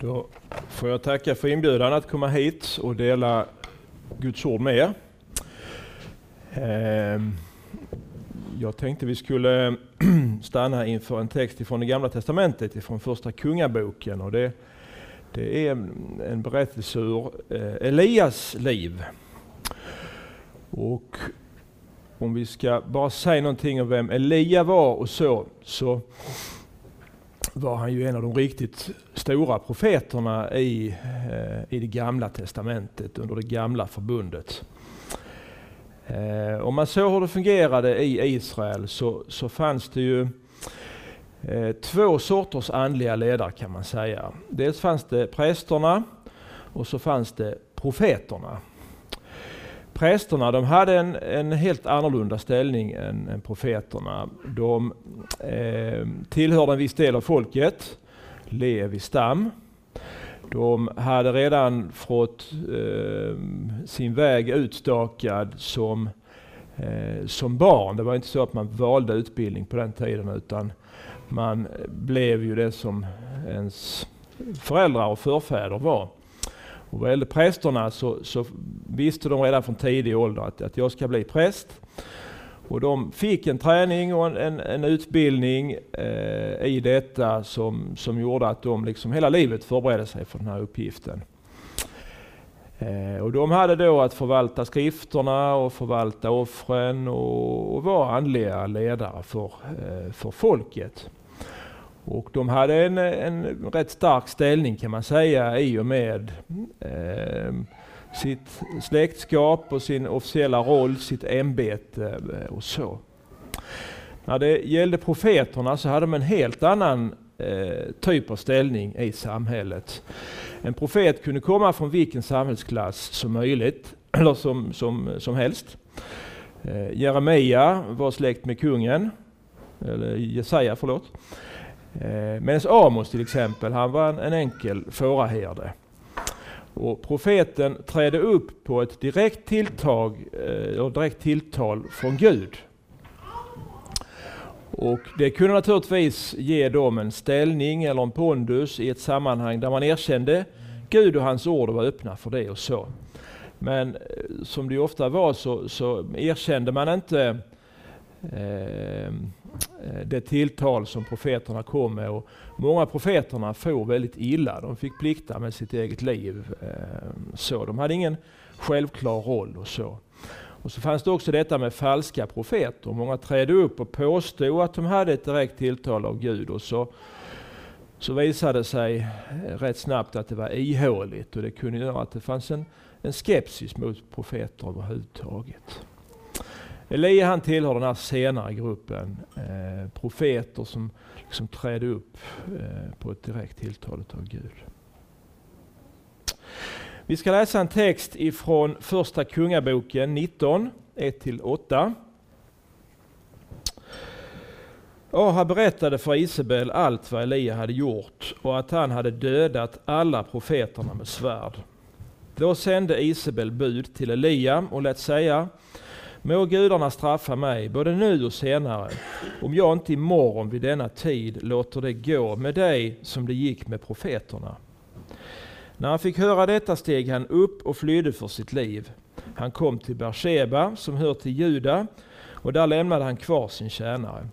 Då får jag tacka för inbjudan att komma hit och dela Guds ord med er. Ehm, jag tänkte vi skulle stanna inför en text från det gamla testamentet, från första kungaboken. Och det, det är en berättelse ur eh, Elias liv. Och om vi ska bara säga någonting om vem Elia var och så, så var han ju en av de riktigt stora profeterna i, eh, i det gamla testamentet, under det gamla förbundet. Eh, om man såg hur det fungerade i Israel så, så fanns det ju eh, två sorters andliga ledare kan man säga. Dels fanns det prästerna och så fanns det profeterna. Prästerna de hade en, en helt annorlunda ställning än, än profeterna. De eh, tillhörde en viss del av folket, Levi stam. De hade redan fått eh, sin väg utstakad som, eh, som barn. Det var inte så att man valde utbildning på den tiden utan man blev ju det som ens föräldrar och förfäder var. Och vad gällde prästerna så, så, visste de redan från tidig ålder att, att jag ska bli präst. Och de fick en träning och en, en, en utbildning eh, i detta som, som gjorde att de liksom hela livet förberedde sig för den här uppgiften. Eh, och de hade då att förvalta skrifterna och förvalta offren och, och vara andliga ledare för, eh, för folket. Och de hade en, en rätt stark ställning kan man säga i och med eh, sitt släktskap och sin officiella roll, sitt ämbete eh, och så. När det gällde profeterna så hade de en helt annan eh, typ av ställning i samhället. En profet kunde komma från vilken samhällsklass som möjligt, eller som, som, som helst. Eh, Jeremia var släkt med kungen, eller Jesaja förlåt. Eh, Medan Amos till exempel, han var en, en enkel fåraherde. Och profeten trädde upp på ett direkt, tilltag, eh, direkt tilltal från Gud. Och det kunde naturligtvis ge dem en ställning eller en pondus i ett sammanhang där man erkände Gud och hans ord och var öppna för det och så. Men eh, som det ofta var så, så erkände man inte Eh, Eh, eh, det tilltal som profeterna kom med. Och många profeterna for väldigt illa. De fick plikta med sitt eget liv. Eh, så De hade ingen självklar roll och så. Och så fanns det också detta med falska profeter. Många trädde upp och påstod att de hade ett direkt tilltal av Gud. Och så, så visade det sig eh, rätt snabbt att det var ihåligt och det kunde göra att det fanns en, en skepsis mot profeter överhuvudtaget. Elia han tillhör den här senare gruppen eh, profeter som liksom trädde upp eh, på ett direkt tilltal av Gud. Vi ska läsa en text ifrån första kungaboken 19, 1-8. Ahab berättade för Isabel allt vad Elia hade gjort och att han hade dödat alla profeterna med svärd. Då sände Isabel bud till Elia och lät säga Må gudarna straffa mig, både nu och senare, om jag inte imorgon vid denna tid låter det gå med dig som det gick med profeterna. När han fick höra detta steg han upp och flydde för sitt liv. Han kom till Beersheba, som hör till Juda, och där lämnade han kvar sin tjänare.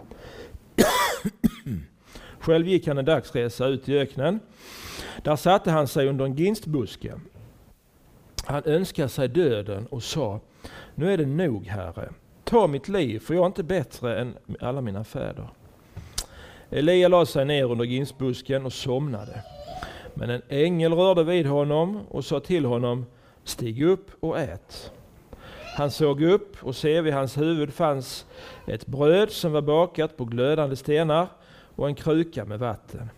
Själv gick han en dagsresa ut i öknen. Där satte han sig under en ginstbuske. Han önskade sig döden och sa nu är det nog, Herre. Ta mitt liv, för jag är inte bättre än alla mina fäder. Elia lade sig ner under ginsbusken och somnade. Men en ängel rörde vid honom och sa till honom, stig upp och ät. Han såg upp och se vid hans huvud fanns ett bröd som var bakat på glödande stenar och en kruka med vatten.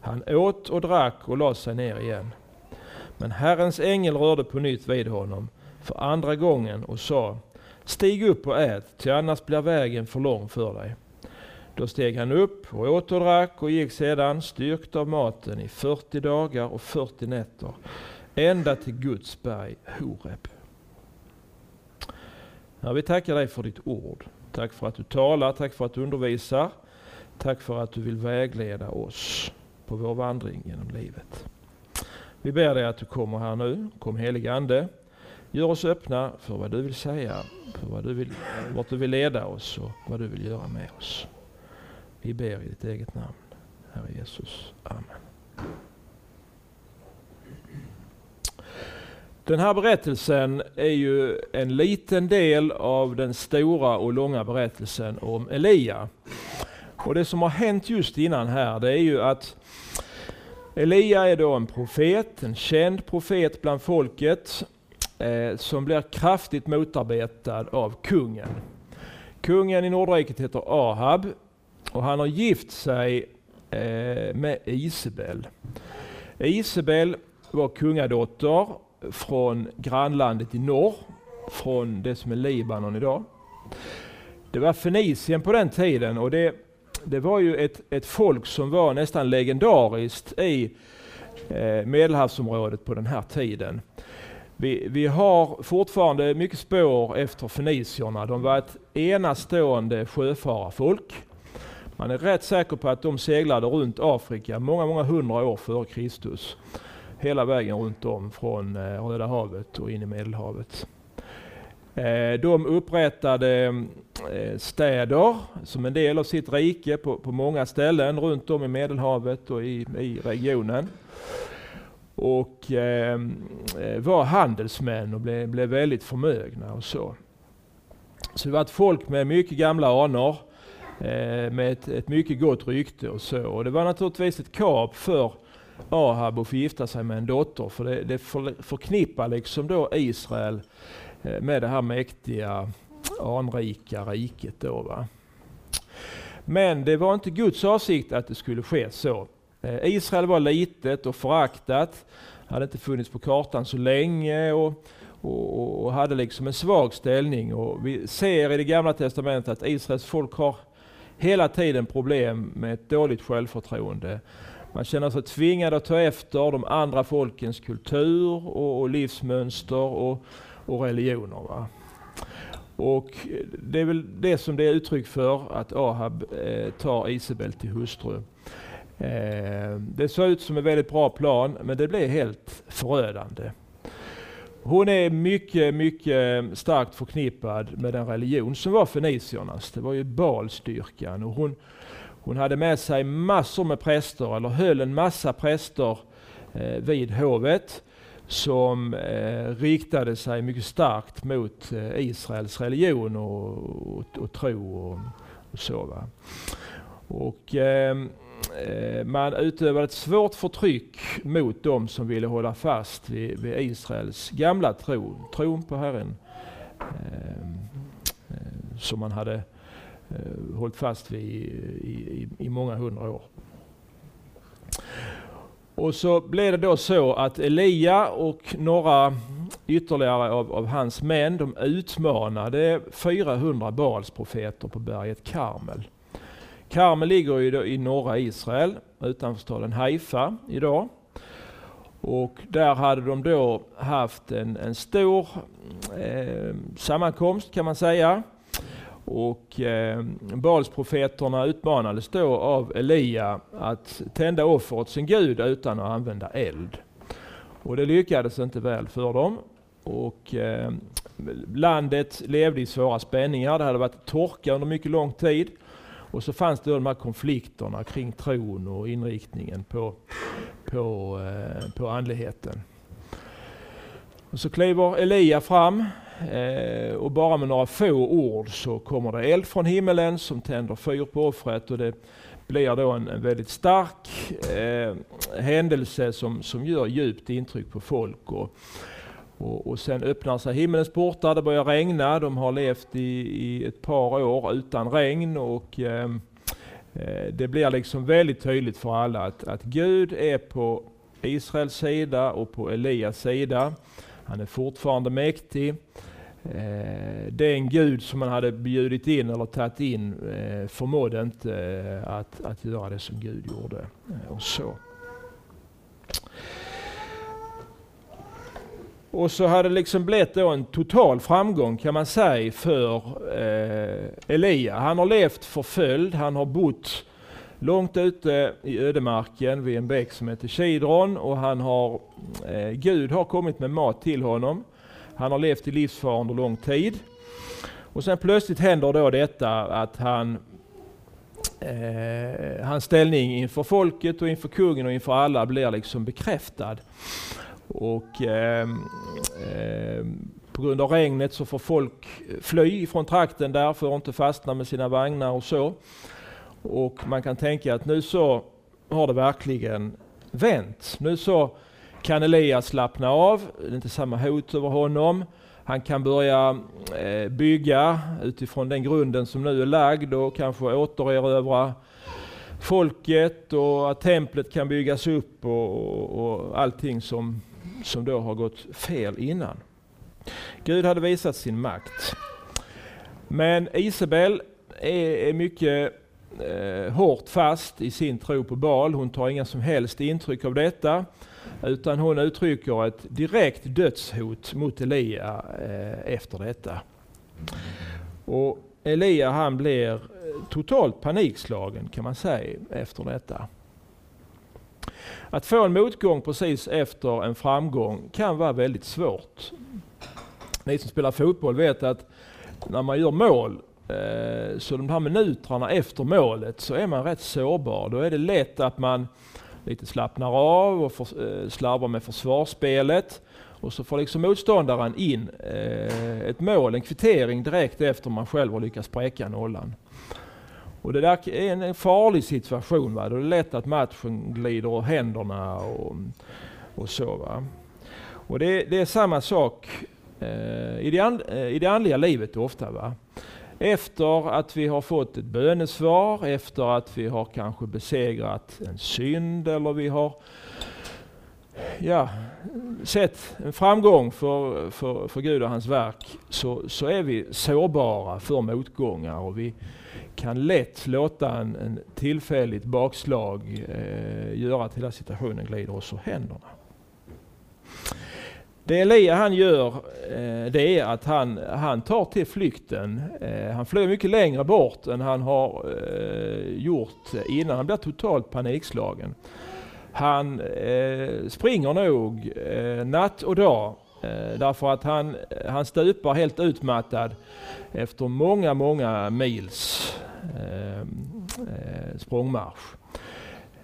Han åt och drack och lade sig ner igen. Men Herrens ängel rörde på nytt vid honom för andra gången och sa Stig upp och ät, ty annars blir vägen för lång för dig. Då steg han upp och åt och drack och gick sedan styrkt av maten i 40 dagar och 40 nätter, ända till Guds berg Horeb. Ja, vi tackar dig för ditt ord. Tack för att du talar, tack för att du undervisar. Tack för att du vill vägleda oss på vår vandring genom livet. Vi ber dig att du kommer här nu. Kom helig Ande. Gör oss öppna för vad du vill säga, för vad du vill, vart du vill leda oss och vad du vill göra med oss. Vi ber i ditt eget namn, Herre Jesus. Amen. Den här berättelsen är ju en liten del av den stora och långa berättelsen om Elia. Och det som har hänt just innan här, det är ju att Elia är då en profet, en känd profet bland folket, eh, som blir kraftigt motarbetad av kungen. Kungen i Nordriket heter Ahab och han har gift sig eh, med Isabel. Isabel var kungadotter från grannlandet i norr, från det som är Libanon idag. Det var Fenicien på den tiden och det, det var ju ett, ett folk som var nästan legendariskt i eh, Medelhavsområdet på den här tiden. Vi, vi, har fortfarande mycket spår efter fenicierna. De var ett enastående sjöfararfolk. Man är rätt säker på att de seglade runt Afrika många, många hundra år före Kristus hela vägen runt om från eh, Röda havet och in i Medelhavet. Eh, de upprättade eh, städer som en del av sitt rike på, på många ställen runt om i Medelhavet och i, i regionen. Och ehm, eh, var handelsmän och blev, blev väldigt förmögna och så. Så det var ett folk med mycket gamla anor, eh, med ett, ett, mycket gott rykte och så. Och det var naturligtvis ett kap för Ahab att få gifta sig med en dotter. För det, det förknippar liksom då Israel eh, med det här mäktiga, anrika riket. Då, va? Men det var inte Guds avsikt att det skulle ske så. Eh, Israel var litet och föraktat, hade inte funnits på kartan så länge och, och, och, hade liksom en svag ställning. Och vi ser i det gamla testamentet att Israels folk har hela tiden problem med ett dåligt självförtroende. Man känner sig tvingad att ta efter de andra folkens kultur och, och livsmönster och, och religioner. Va? Och det är väl det som det är uttryck för att Ahab eh, tar Isabel till hustru. Eh, det såg ut som en väldigt bra plan, men det blev helt förödande. Hon är mycket, mycket starkt förknippad med den religion som var feniciernas. Det var ju balstyrkan. Och hon, hon hade med sig massor med präster, eller höll en massa präster eh, vid hovet som eh, riktade sig mycket starkt mot eh, Israels religion och, och, och tro och, och så. Va? Och, eh, Eh, man utövade ett svårt förtryck mot dem som ville hålla fast vid, vid Israels gamla tro, tron på Herren, eh, eh, som man hade eh, hållit fast vid i, i, i många hundra år. Och så blev det då så att Elia och några ytterligare av, av hans män, de utmanade 400 Baalsprofeter på berget Karmel. Karmel ligger ju i norra Israel, utanför staden Haifa idag. Och där hade de då haft en, en stor eh, sammankomst kan man säga. Och eh, Baalsprofeterna utmanades då av Elia att tända offer åt sin Gud utan att använda eld. Och det lyckades inte väl för dem. Och eh, landet levde i svåra spänningar. Det hade varit torka under mycket lång tid. Och så fanns det de här konflikterna kring tron och inriktningen på, på, eh, på andligheten. Och så kliver Elia fram Eh, och bara med några få ord så kommer det eld från himmelen som tänder fyr på offret och det blir då en, en väldigt stark eh, händelse som, som gör djupt intryck på folk. Och, och, och sen öppnar sig himmelens portar, det börjar regna. De har levt i, i ett par år utan regn och ehm, eh, det blir liksom väldigt tydligt för alla att, att Gud är på Israels sida och på Elias sida. Han är fortfarande mäktig. Eh, den Gud som man hade bjudit in eller tagit in eh, förmådde inte eh, att, att göra det som Gud gjorde. Eh, och så. Och så hade det liksom blivit då en total framgång kan man säga för eh, Elia. Han har levt förföljd, han har bott långt ute i ödemarken vid en bäck som heter Kidron och han har, eh, Gud har kommit med mat till honom. Han har levt i livsfara under lång tid. Och sen plötsligt händer då detta att han eh, hans ställning inför folket och inför kungen och inför alla blir liksom bekräftad. Och eh, eh, på grund av regnet så får folk fly från trakten där för att inte fastna med sina vagnar och så. Och man kan tänka att nu så har det verkligen vänt. Nu så kan Elias slappna av, det är inte samma hot över honom. Han kan börja eh, bygga utifrån den grunden som nu är lagd och kanske återerövra folket och att templet kan byggas upp och, och allting som, som då har gått fel innan. Gud hade visat sin makt. Men Isabel är, är mycket eh, hårt fast i sin tro på Baal. Hon tar inga som helst intryck av detta. Utan hon uttrycker ett direkt dödshot mot Elia eh, efter detta. Och Elia han blir eh, totalt panikslagen kan man säga efter detta. Att få en motgång precis efter en framgång kan vara väldigt svårt. Ni som spelar fotboll vet att när man gör mål, eh, så de här minuterna efter målet, så är man rätt sårbar. Då är det lätt att man lite slappnar av och för, eh, slarvar med försvarsspelet. Och så får liksom motståndaren in eh, ett mål, en kvittering direkt efter man själv har lyckats spräcka nollan. Och det där är en farlig situation. Va? Då är det lätt att matchen glider ur händerna och, och så. Va? Och det, det är samma sak eh, i, det and, eh, i det andliga livet ofta. Va? Efter att vi har fått ett bönesvar, efter att vi har kanske besegrat en synd eller vi har ja, sett en framgång för, för, för Gud och hans verk, så, så är vi sårbara för motgångar och vi kan lätt låta en, en tillfälligt bakslag eh, göra att hela situationen glider oss ur händerna. Det Elia han gör, eh, det är att han, han tar till flykten. Eh, han flyr mycket längre bort än han har eh, gjort innan. Han blir totalt panikslagen. Han eh, springer nog eh, natt och dag Eh, därför att han, han stupar helt utmattad efter många, många mils eh, eh, språngmarsch.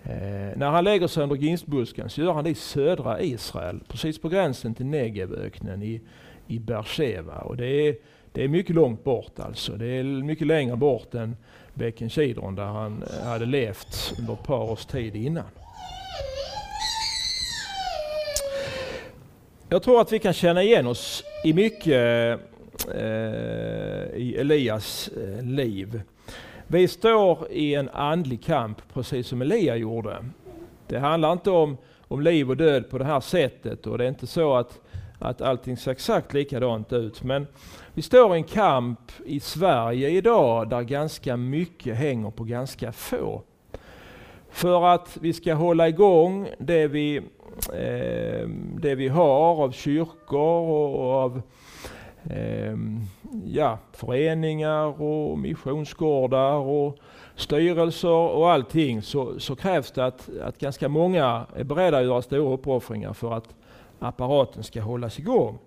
Eh, när han lägger sig under ginstbusken så gör han det i södra Israel, precis på gränsen till Negevöknen i, i Beersheva. Och det är, det är mycket långt bort alltså. Det är mycket längre bort än bäcken Kidron där han hade levt under ett par års tid innan. Jag tror att vi kan känna igen oss i mycket eh, i Elias eh, liv. Vi står i en andlig kamp precis som Elia gjorde. Det handlar inte om, om liv och död på det här sättet och det är inte så att, att allting ser exakt likadant ut. Men vi står i en kamp i Sverige idag där ganska mycket hänger på ganska få. För att vi ska hålla igång det vi, eh, det vi har av kyrkor och av eh, ja, föreningar och missionsgårdar och styrelser och allting så, så krävs det att, att ganska många är beredda att göra stora uppoffringar för att apparaten ska hållas igång.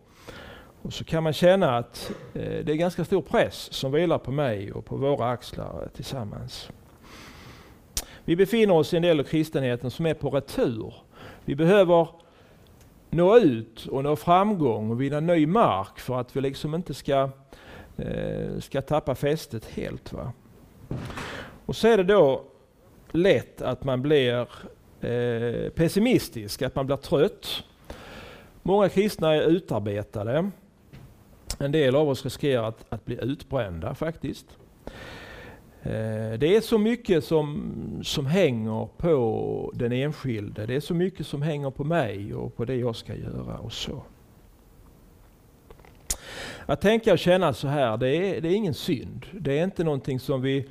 Och så kan man känna att eh, det är ganska stor press som vilar på mig och på våra axlar tillsammans. Vi befinner oss i en del av kristenheten som är på retur. Vi behöver nå ut och nå framgång och vinna ny mark för att vi liksom inte ska, eh, ska tappa fästet helt. Va? Och så är det då lätt att man blir eh, pessimistisk, att man blir trött. Många kristna är utarbetade. En del av oss riskerar att, att bli utbrända faktiskt. Eh, det är så mycket som, som hänger på den enskilde. Det är så mycket som hänger på mig och på det jag ska göra och så. Att tänka och känna så här, det är, det är ingen synd. Det är inte någonting som vi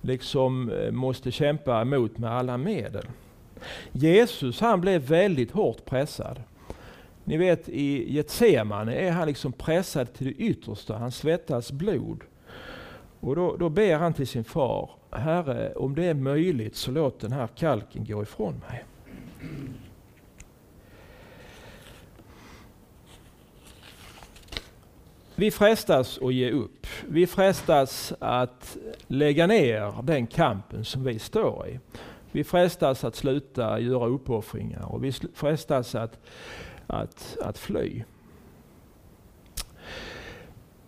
liksom eh, måste kämpa emot med alla medel. Jesus han blev väldigt hårt pressad. Ni vet i Getsemane är han liksom pressad till det yttersta. Han svettas blod. Och då, då ber han till sin far, Herre om det är möjligt så låt den här kalken gå ifrån mig. Vi frestas att ge upp. Vi frestas att lägga ner den kampen som vi står i. Vi frestas att sluta göra uppoffringar och vi frestas att, att, att fly.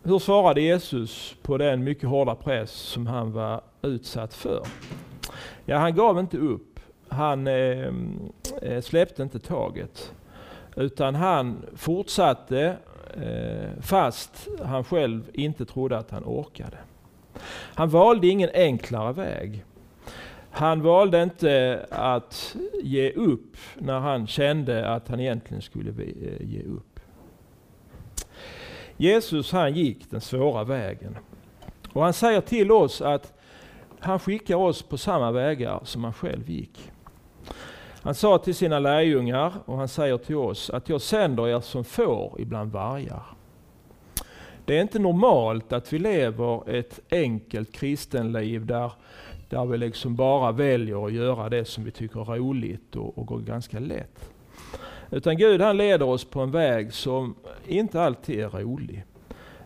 Hur svarade Jesus på den mycket hårda press som han var utsatt för? Ja, han gav inte upp. Han eh, eh, släppte inte taget. Utan han fortsatte eh, fast han själv inte trodde att han orkade. Han valde ingen enklare väg. Han valde inte att ge upp när han kände att han egentligen skulle eh, ge upp. Jesus han gick den svåra vägen. Och han säger till oss att han skickar oss på samma vägar som han själv gick. Han sa till sina lärjungar och han säger till oss att jag sänder er som får ibland vargar. Det är inte normalt att vi lever ett enkelt kristenliv där, där vi liksom bara väljer att göra det som vi tycker är roligt och, och går ganska lätt. Utan Gud han leder oss på en väg som inte alltid är rolig.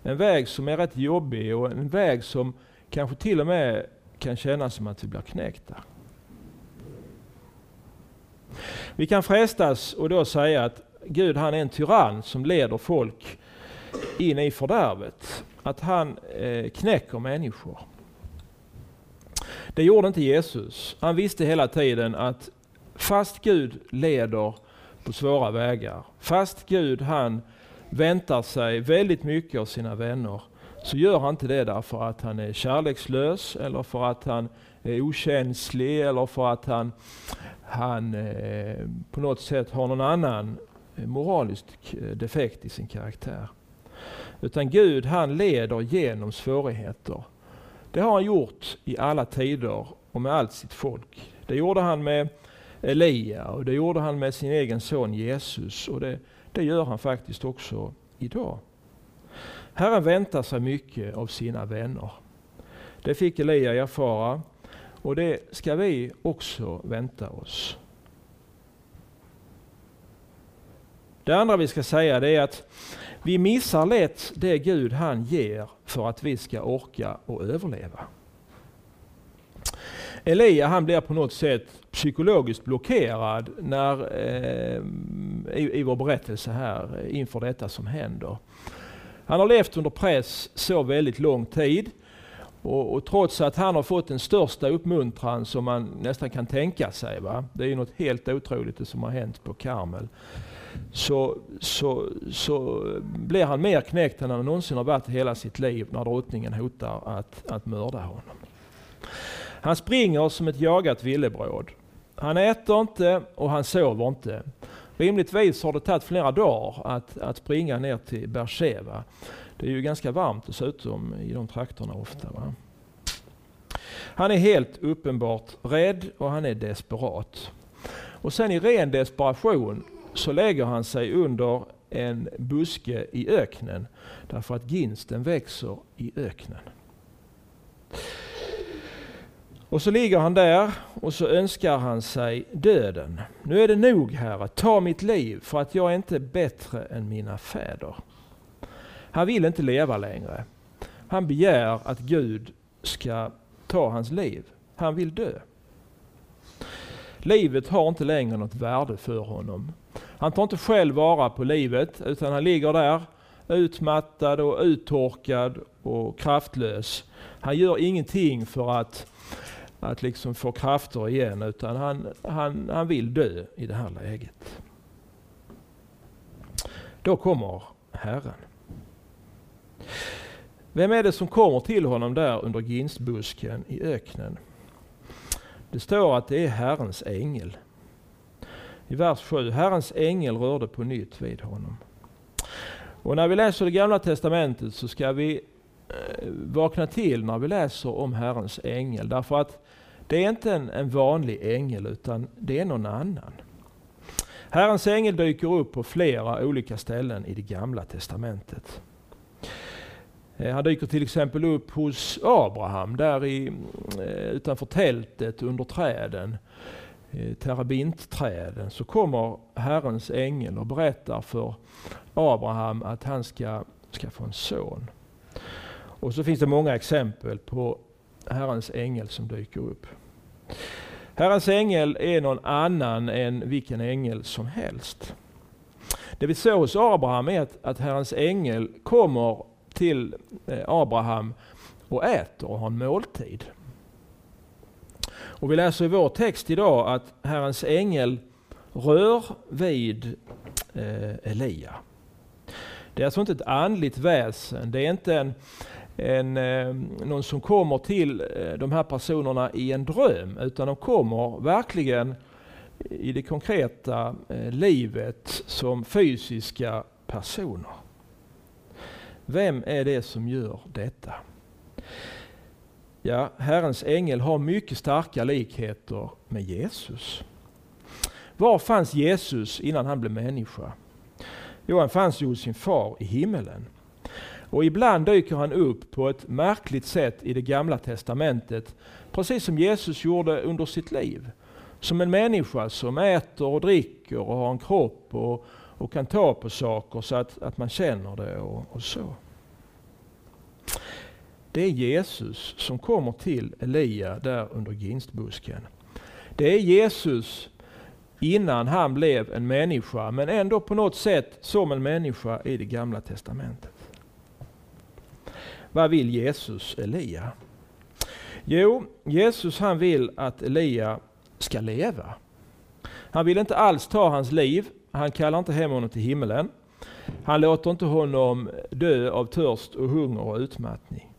En väg som är rätt jobbig och en väg som kanske till och med kan kännas som att vi blir knäckta. Vi kan frestas och då säga att Gud han är en tyrann som leder folk in i fördärvet. Att han eh, knäcker människor. Det gjorde inte Jesus. Han visste hela tiden att fast Gud leder på svåra vägar, fast Gud han väntar sig väldigt mycket av sina vänner, så gör han inte det därför att han är kärlekslös eller för att han är okänslig eller för att han, han eh, på något sätt har någon annan eh, moralisk eh, defekt i sin karaktär. Utan Gud han leder genom svårigheter. Det har han gjort i alla tider och med allt sitt folk. Det gjorde han med Elia och det gjorde han med sin egen son Jesus och det, det gör han faktiskt också idag. Herren väntar sig mycket av sina vänner. Det fick Elia erfara och det ska vi också vänta oss. Det andra vi ska säga det är att vi missar lätt det Gud han ger för att vi ska orka och överleva. Elia han blir på något sätt psykologiskt blockerad när, eh, i, i vår berättelse här eh, inför detta som händer. Han har levt under press så väldigt lång tid och, och, trots att han har fått den största uppmuntran som man nästan kan tänka sig. Va? Det är ju något helt otroligt det som har hänt på Karmel. Så, så, så blir han mer knäckt än han någonsin har varit i hela sitt liv när drottningen hotar att, att mörda honom. Han springer som ett jagat villebråd. Han äter inte och han sover inte. Rimligtvis har det tagit flera dagar att, att springa ner till Beersheba. Det är ju ganska varmt dessutom i de trakterna ofta. Va? Han är helt uppenbart rädd och han är desperat. Och sen i ren desperation så lägger han sig under en buske i öknen därför att ginsten växer i öknen. Och så ligger han där och så önskar han sig döden. Nu är det nog Herre, ta mitt liv för att jag är inte bättre än mina fäder. Han vill inte leva längre. Han begär att Gud ska ta hans liv. Han vill dö. Livet har inte längre något värde för honom. Han tar inte själv vara på livet utan han ligger där utmattad och uttorkad och kraftlös. Han gör ingenting för att, att liksom få krafter igen utan han, han, han vill dö i det här läget. Då kommer Herren. Vem är det som kommer till honom där under ginstbusken i öknen? Det står att det är Herrens ängel. I vers 7, Herrens ängel rörde på nytt vid honom. Och när vi läser det gamla testamentet så ska vi Eh, vakna till när vi läser om Herrens ängel. Därför att det är inte en, en vanlig ängel utan det är någon annan. Herrens ängel dyker upp på flera olika ställen i det gamla testamentet. Eh, han dyker till exempel upp hos Abraham där i, eh, utanför tältet under träden, Terabintträden. Så kommer Herrens ängel och berättar för Abraham att han ska, ska få en son. Och så finns det många exempel på Herrens ängel som dyker upp. Herrens ängel är någon annan än vilken ängel som helst. Det vi såg hos Abraham är att, att Herrens ängel kommer till eh, Abraham och äter och har en måltid. Och vi läser i vår text idag att Herrens ängel rör vid eh, Elia. Det är alltså inte ett andligt väsen. Det är inte en, en, eh, någon som kommer till eh, de här personerna i en dröm, utan de kommer verkligen i det konkreta eh, livet som fysiska personer. Vem är det som gör detta? Ja, Herrens ängel har mycket starka likheter med Jesus. Var fanns Jesus innan han blev människa? Jo, han fanns ju hos sin far i himmelen. Och ibland dyker han upp på ett märkligt sätt i det gamla testamentet, precis som Jesus gjorde under sitt liv. Som en människa som äter och dricker och har en kropp och, och kan ta på saker så att, att man känner det och, och så. Det är Jesus som kommer till Elia där under ginstbusken. Det är Jesus innan han blev en människa, men ändå på något sätt som en människa i det gamla testamentet. Vad vill Jesus Elia? Jo, Jesus han vill att Elia ska leva. Han vill inte alls ta hans liv. Han kallar inte hem honom till himmelen. Han låter inte honom dö av törst och hunger och utmattning.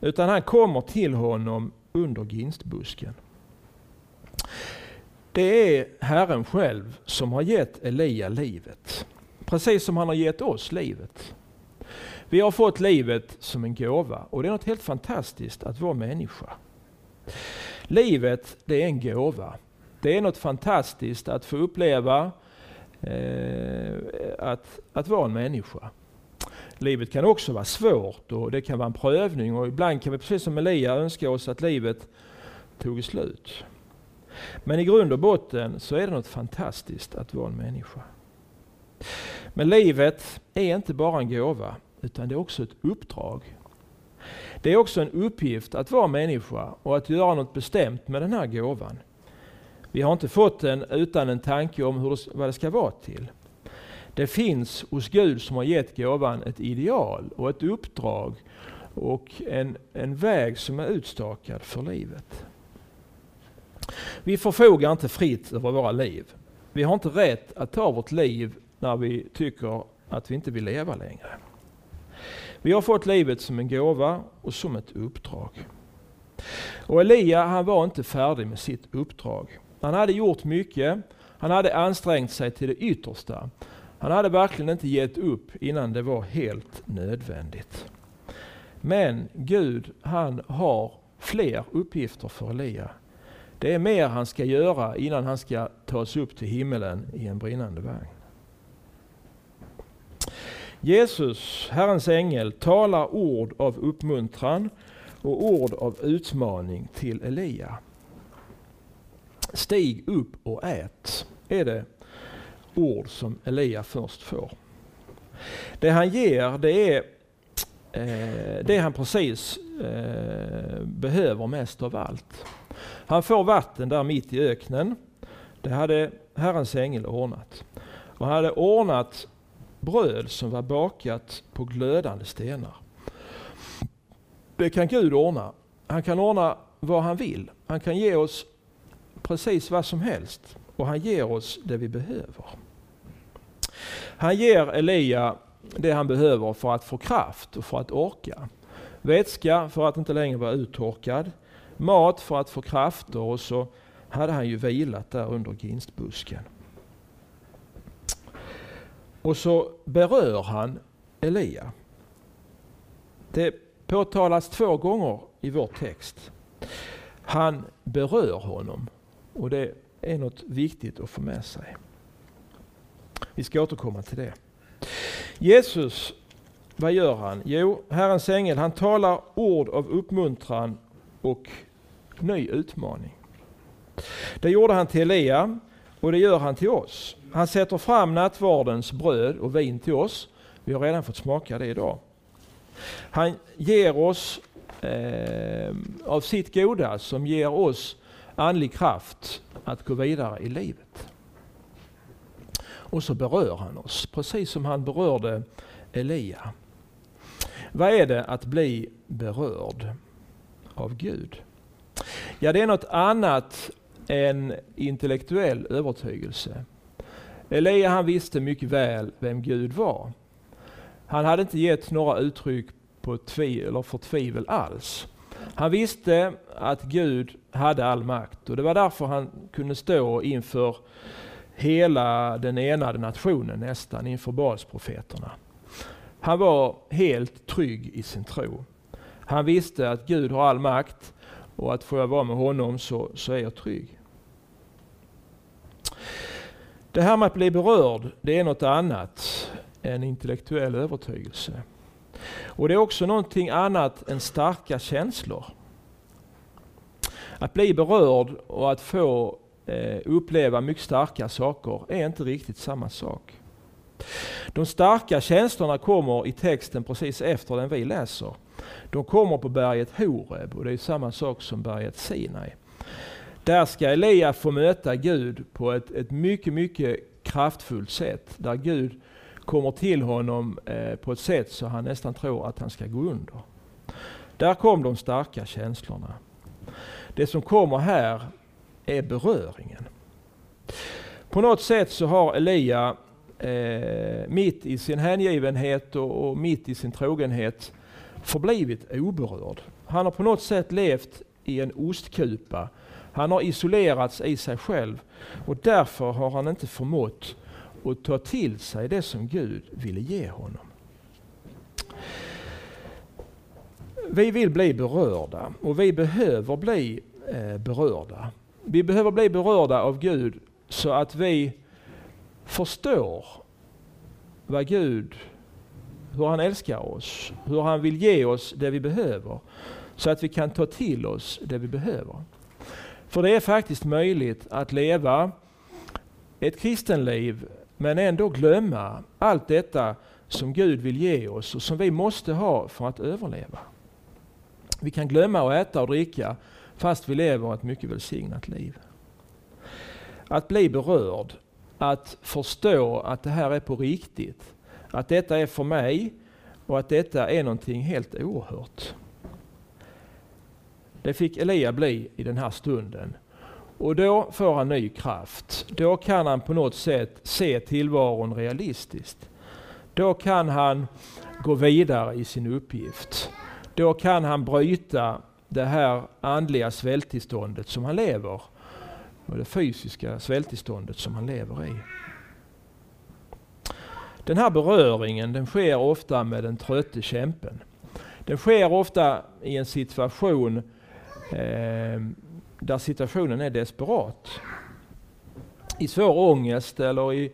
Utan han kommer till honom under ginstbusken. Det är Herren själv som har gett Elia livet. Precis som han har gett oss livet. Vi har fått livet som en gåva och det är något helt fantastiskt att vara människa. Livet, det är en gåva. Det är något fantastiskt att få uppleva eh, att, att vara en människa. Livet kan också vara svårt och det kan vara en prövning och ibland kan vi precis som Elia önska oss att livet tog slut. Men i grund och botten så är det något fantastiskt att vara en människa. Men livet är inte bara en gåva utan det är också ett uppdrag. Det är också en uppgift att vara människa och att göra något bestämt med den här gåvan. Vi har inte fått den utan en tanke om hur det, vad det ska vara till. Det finns hos Gud som har gett gåvan ett ideal och ett uppdrag och en, en väg som är utstakad för livet. Vi förfogar inte fritt över våra liv. Vi har inte rätt att ta vårt liv när vi tycker att vi inte vill leva längre. Vi har fått livet som en gåva och som ett uppdrag. Och Elia han var inte färdig med sitt uppdrag. Han hade gjort mycket. Han hade ansträngt sig till det yttersta. Han hade verkligen inte gett upp innan det var helt nödvändigt. Men Gud han har fler uppgifter för Elia. Det är mer han ska göra innan han ska tas upp till himmelen i en brinnande vagn. Jesus, Herrens ängel, talar ord av uppmuntran och ord av utmaning till Elia. Stig upp och ät, är det ord som Elia först får. Det han ger, det är eh, det han precis eh, behöver mest av allt. Han får vatten där mitt i öknen. Det hade Herrens ängel ordnat. Och han hade ordnat bröd som var bakat på glödande stenar. Det kan Gud ordna. Han kan ordna vad han vill. Han kan ge oss precis vad som helst och han ger oss det vi behöver. Han ger Elia det han behöver för att få kraft och för att orka. Vätska för att inte längre vara uttorkad. Mat för att få krafter och så hade han ju vilat där under ginstbusken. Och så berör han Elia. Det påtalas två gånger i vår text. Han berör honom och det är något viktigt att få med sig. Vi ska återkomma till det. Jesus vad gör han? Jo, Herrens ängel han talar ord av uppmuntran och ny utmaning. Det gjorde han till Elia och det gör han till oss. Han sätter fram nattvardens bröd och vin till oss. Vi har redan fått smaka det idag. Han ger oss eh, av sitt goda som ger oss andlig kraft att gå vidare i livet. Och så berör han oss, precis som han berörde Elia. Vad är det att bli berörd av Gud? Ja, det är något annat än intellektuell övertygelse. Elia han visste mycket väl vem Gud var. Han hade inte gett några uttryck på tvivel, eller för tvivel alls. Han visste att Gud hade all makt och det var därför han kunde stå inför hela den enade nationen nästan, inför Baalsprofeterna. Han var helt trygg i sin tro. Han visste att Gud har all makt och att får jag vara med honom så, så är jag trygg. Det här med att bli berörd, det är något annat än intellektuell övertygelse. Och det är också någonting annat än starka känslor. Att bli berörd och att få eh, uppleva mycket starka saker är inte riktigt samma sak. De starka känslorna kommer i texten precis efter den vi läser. De kommer på berget Horeb och det är samma sak som berget Sinai. Där ska Elia få möta Gud på ett, ett mycket, mycket kraftfullt sätt. Där Gud kommer till honom eh, på ett sätt så han nästan tror att han ska gå under. Där kom de starka känslorna. Det som kommer här är beröringen. På något sätt så har Elia eh, mitt i sin hängivenhet och, och mitt i sin trogenhet förblivit oberörd. Han har på något sätt levt i en ostkupa. Han har isolerats i sig själv och därför har han inte förmått att ta till sig det som Gud ville ge honom. Vi vill bli berörda och vi behöver bli eh, berörda. Vi behöver bli berörda av Gud så att vi förstår vad Gud, hur han älskar oss, hur han vill ge oss det vi behöver. Så att vi kan ta till oss det vi behöver. För det är faktiskt möjligt att leva ett kristenliv men ändå glömma allt detta som Gud vill ge oss och som vi måste ha för att överleva. Vi kan glömma att äta och dricka fast vi lever ett mycket välsignat liv. Att bli berörd, att förstå att det här är på riktigt, att detta är för mig och att detta är någonting helt oerhört. Det fick Elia bli i den här stunden. Och då får han ny kraft. Då kan han på något sätt se tillvaron realistiskt. Då kan han gå vidare i sin uppgift. Då kan han bryta det här andliga svälttillståndet som han lever och det fysiska svälttillståndet som han lever i. Den här beröringen den sker ofta med den trötte kämpen. Den sker ofta i en situation eh, där situationen är desperat. I svår ångest eller i,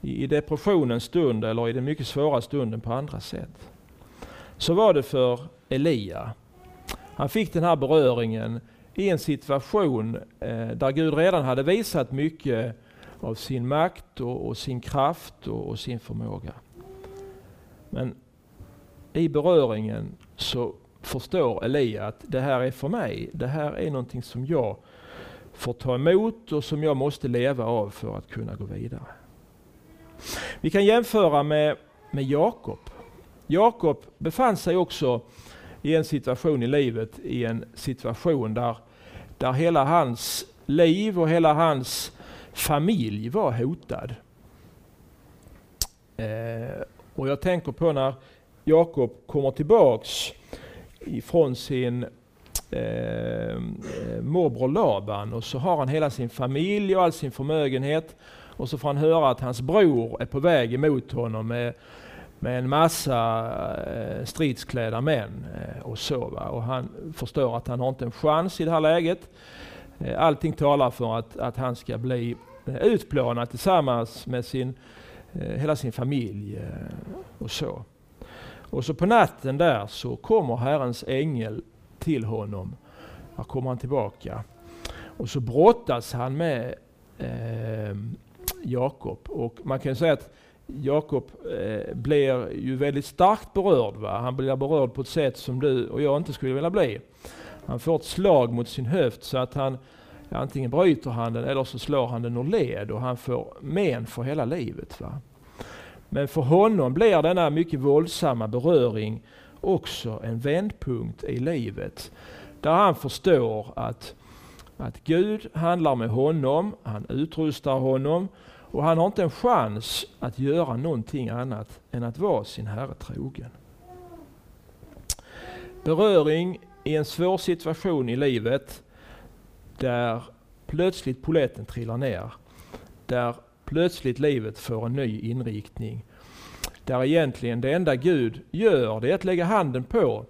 i depressionens stund eller i den mycket svåra stunden på andra sätt. Så var det för Elia. Han fick den här beröringen i en situation eh, där Gud redan hade visat mycket av sin makt och, och sin kraft och, och, sin förmåga. Men i beröringen så förstår Elia att det här är för mig. Det här är någonting som jag får ta emot och som jag måste leva av för att kunna gå vidare. Vi kan jämföra med, med Jakob. Jakob befann sig också i en situation i livet, i en situation där, där hela hans liv och hela hans familj var hotad. Eh, och jag tänker på när Jakob kommer tillbaks ifrån sin eh, eh, morbror Laban och så har han hela sin familj och all sin förmögenhet och så får han höra att hans bror är på väg emot honom med med en massa eh, stridsklädda män eh, och så. Va? Och han förstår att han har inte en chans i det här läget. Eh, allting talar för att, att han ska bli eh, utplånad tillsammans med sin, eh, hela sin familj och så. Och så på natten där så kommer Herrens ängel till honom. Här kommer han tillbaka. Och så brottas han med eh, Jakob. Och man kan säga att Jakob eh, blir ju väldigt starkt berörd. Va? Han blir berörd på ett sätt som du och jag inte skulle vilja bli. Han får ett slag mot sin höft så att han antingen bryter han den eller så slår han den ur led och han får men för hela livet. Va? Men för honom blir denna mycket våldsamma beröring också en vändpunkt i livet. Där han förstår att, att Gud handlar med honom, han utrustar honom och han har inte en chans att göra någonting annat än att vara sin Herre trogen. Beröring i en svår situation i livet där plötsligt poletten trillar ner. Där plötsligt livet får en ny inriktning. Där egentligen det enda Gud gör det är att lägga handen på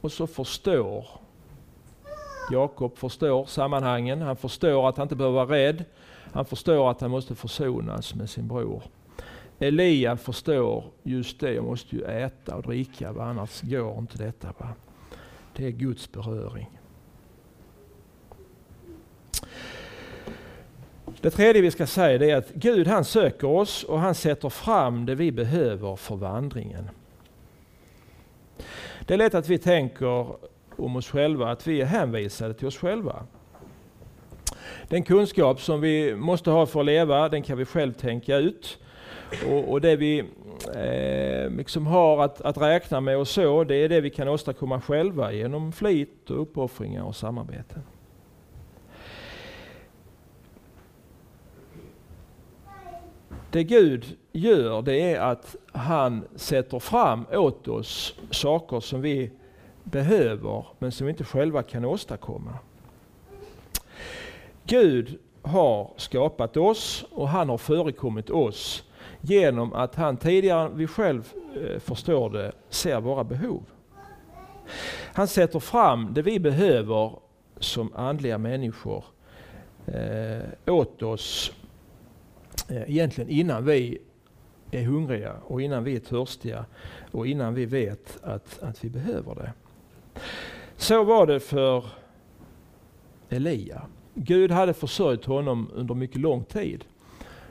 och så förstår Jakob förstår sammanhangen. Han förstår att han inte behöver vara rädd. Han förstår att han måste försonas med sin bror. Elia förstår just det, jag måste ju äta och dricka, annars går inte detta. Va? Det är Guds beröring. Det tredje vi ska säga är att Gud han söker oss och han sätter fram det vi behöver för vandringen. Det är lätt att vi tänker om oss själva att vi är hänvisade till oss själva. Den kunskap som vi måste ha för att leva, den kan vi själv tänka ut. Och, och det vi eh, liksom har att, att räkna med och så, det är det vi kan åstadkomma själva genom flit och uppoffringar och samarbete. Det Gud gör det är att han sätter fram åt oss saker som vi behöver men som vi inte själva kan åstadkomma. Gud har skapat oss och han har förekommit oss genom att han tidigare än vi själv eh, förstår det ser våra behov. Han sätter fram det vi behöver som andliga människor eh, åt oss Eh, egentligen innan vi är hungriga och innan vi är törstiga och innan vi vet att, att vi behöver det. Så var det för Elia. Gud hade försörjt honom under mycket lång tid.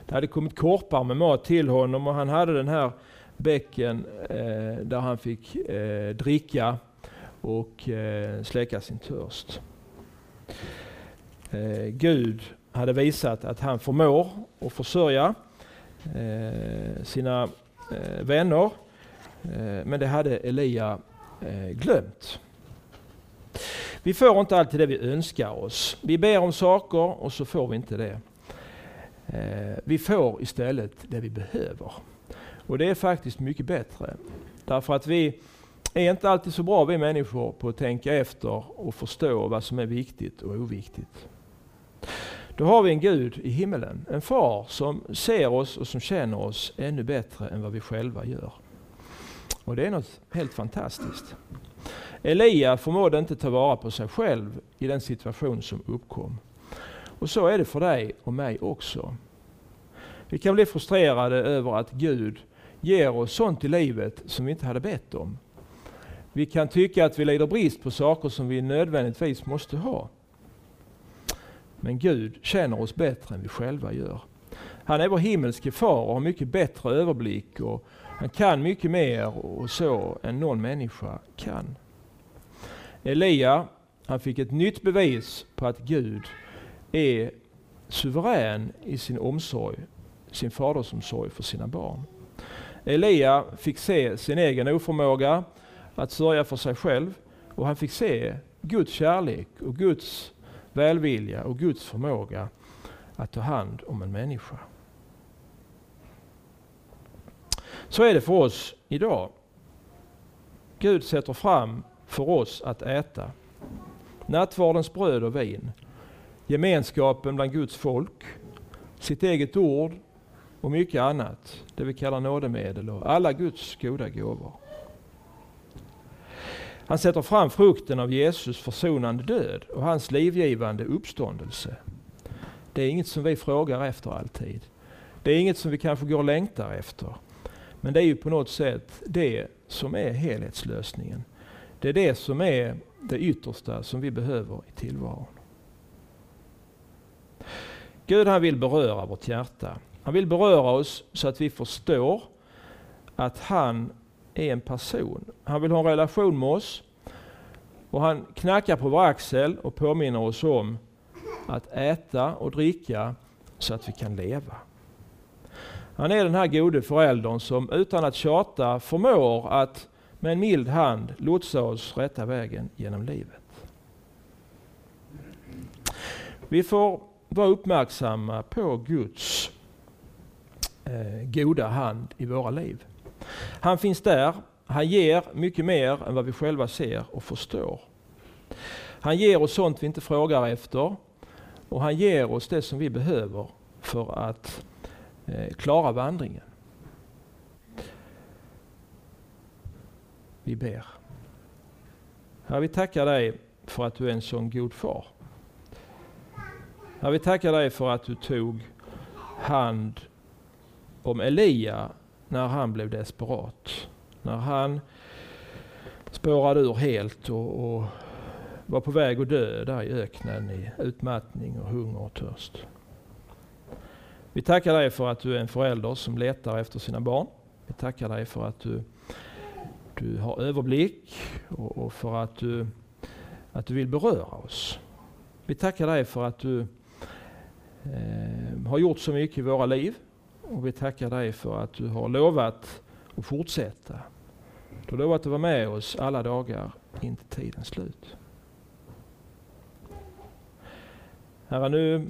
Det hade kommit korpar med mat till honom och han hade den här bäcken eh, där han fick eh, dricka och eh, släcka sin törst. Eh, Gud hade visat att han förmår att försörja eh, sina eh, vänner. Eh, men det hade Elia eh, glömt. Vi får inte alltid det vi önskar oss. Vi ber om saker och så får vi inte det. Eh, vi får istället det vi behöver. Och det är faktiskt mycket bättre. Därför att vi är inte alltid så bra vi människor på att tänka efter och förstå vad som är viktigt och oviktigt. Då har vi en Gud i himmelen, en far som ser oss och som känner oss ännu bättre än vad vi själva gör. Och det är något helt fantastiskt. Elia förmådde inte ta vara på sig själv i den situation som uppkom. Och så är det för dig och mig också. Vi kan bli frustrerade över att Gud ger oss sånt i livet som vi inte hade bett om. Vi kan tycka att vi lider brist på saker som vi nödvändigtvis måste ha. Men Gud känner oss bättre än vi själva gör. Han är vår himmelske far och har mycket bättre överblick och han kan mycket mer och så än någon människa kan. Elia, han fick ett nytt bevis på att Gud är suverän i sin omsorg, sin fadersomsorg för sina barn. Elia fick se sin egen oförmåga att sörja för sig själv och han fick se Guds kärlek och Guds välvilja och Guds förmåga att ta hand om en människa. Så är det för oss idag. Gud sätter fram för oss att äta. Nattvardens bröd och vin, gemenskapen bland Guds folk, sitt eget ord och mycket annat, det vi kallar nådemedel och alla Guds goda gåvor. Han sätter fram frukten av Jesus försonande död och hans livgivande uppståndelse. Det är inget som vi frågar efter alltid. Det är inget som vi kanske går och längtar efter. Men det är ju på något sätt det som är helhetslösningen. Det är det som är det yttersta som vi behöver i tillvaron. Gud han vill beröra vårt hjärta. Han vill beröra oss så att vi förstår att han är en person. Han vill ha en relation med oss. Och han knackar på vår axel och påminner oss om att äta och dricka så att vi kan leva. Han är den här gode föräldern som utan att tjata förmår att med en mild hand lotsa oss rätta vägen genom livet. Vi får vara uppmärksamma på Guds eh, goda hand i våra liv. Han finns där, han ger mycket mer än vad vi själva ser och förstår. Han ger oss sånt vi inte frågar efter och han ger oss det som vi behöver för att eh, klara vandringen. Vi ber. Herre, vi tackar dig för att du är en sån god far. Herre, vi tackar dig för att du tog hand om Elia när han blev desperat. När han spårade ur helt och, och var på väg att dö där i öknen i utmattning och hunger och törst. Vi tackar dig för att du är en förälder som letar efter sina barn. Vi tackar dig för att du, du har överblick och, och för att du, att du vill beröra oss. Vi tackar dig för att du eh, har gjort så mycket i våra liv. Och vi tackar dig för att du har lovat att fortsätta. Du har lovat att vara med oss alla dagar in till tidens slut. Herre, nu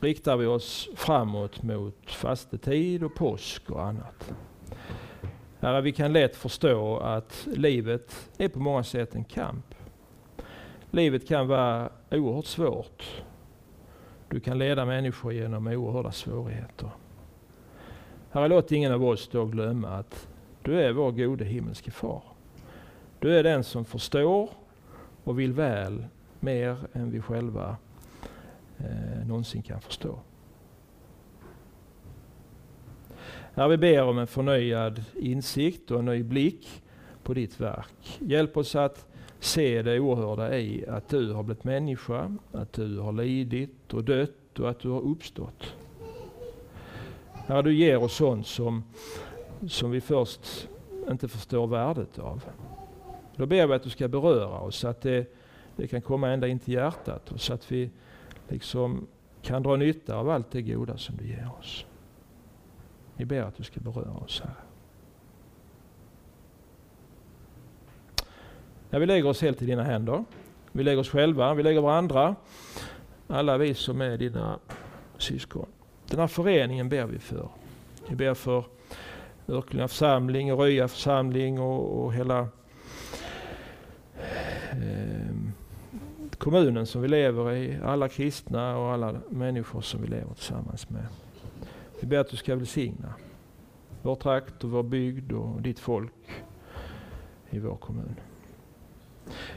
riktar vi oss framåt mot fastetid och påsk och annat. Herre, vi kan lätt förstå att livet är på många sätt en kamp. Livet kan vara oerhört svårt. Du kan leda människor genom oerhörda svårigheter. Herre, låt ingen av oss då glömma att du är vår gode himmelske far. Du är den som förstår och vill väl mer än vi själva eh, någonsin kan förstå. Herre, vi ber om en förnyad insikt och en ny blick på ditt verk. Hjälp oss att se det oerhörda i att du har blivit människa, att du har lidit och dött och att du har uppstått. Herre, du ger oss sånt som, som vi först inte förstår värdet av. Då ber vi att du ska beröra oss så att det, det kan komma ända in till hjärtat och så att vi liksom kan dra nytta av allt det goda som du ger oss. Vi ber att du ska beröra oss här. Ja, vi lägger oss helt i dina händer. Vi lägger oss själva, vi lägger varandra. Alla vi som är dina syskon. Den här föreningen ber vi för. Vi ber för Örkelljunga församling och Röja församling och, och hela eh, kommunen som vi lever i. Alla kristna och alla människor som vi lever tillsammans med. Vi ber att du ska välsigna vår trakt och vår bygd och ditt folk i vår kommun.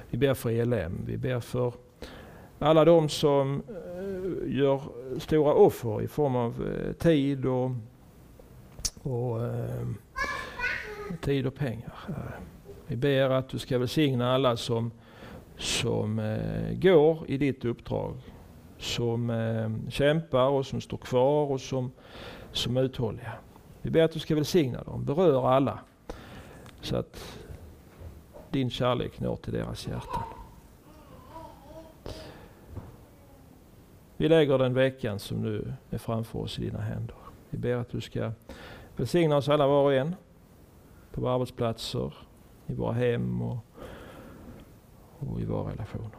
Vi ber för ELM. Vi ber för alla de som eh, gör stora offer i form av eh, tid och, och eh, tid och pengar. Eh, vi ber att du ska välsigna alla som, som eh, går i ditt uppdrag. Som eh, kämpar och som står kvar och som, som är uthålliga. Vi ber att du ska välsigna dem, berör alla. Så att din kärlek når till deras hjärtan. Vi lägger den veckan som nu är framför oss i dina händer. Vi ber att du ska välsigna oss alla var och en. På våra arbetsplatser, i våra hem och, och i våra relationer.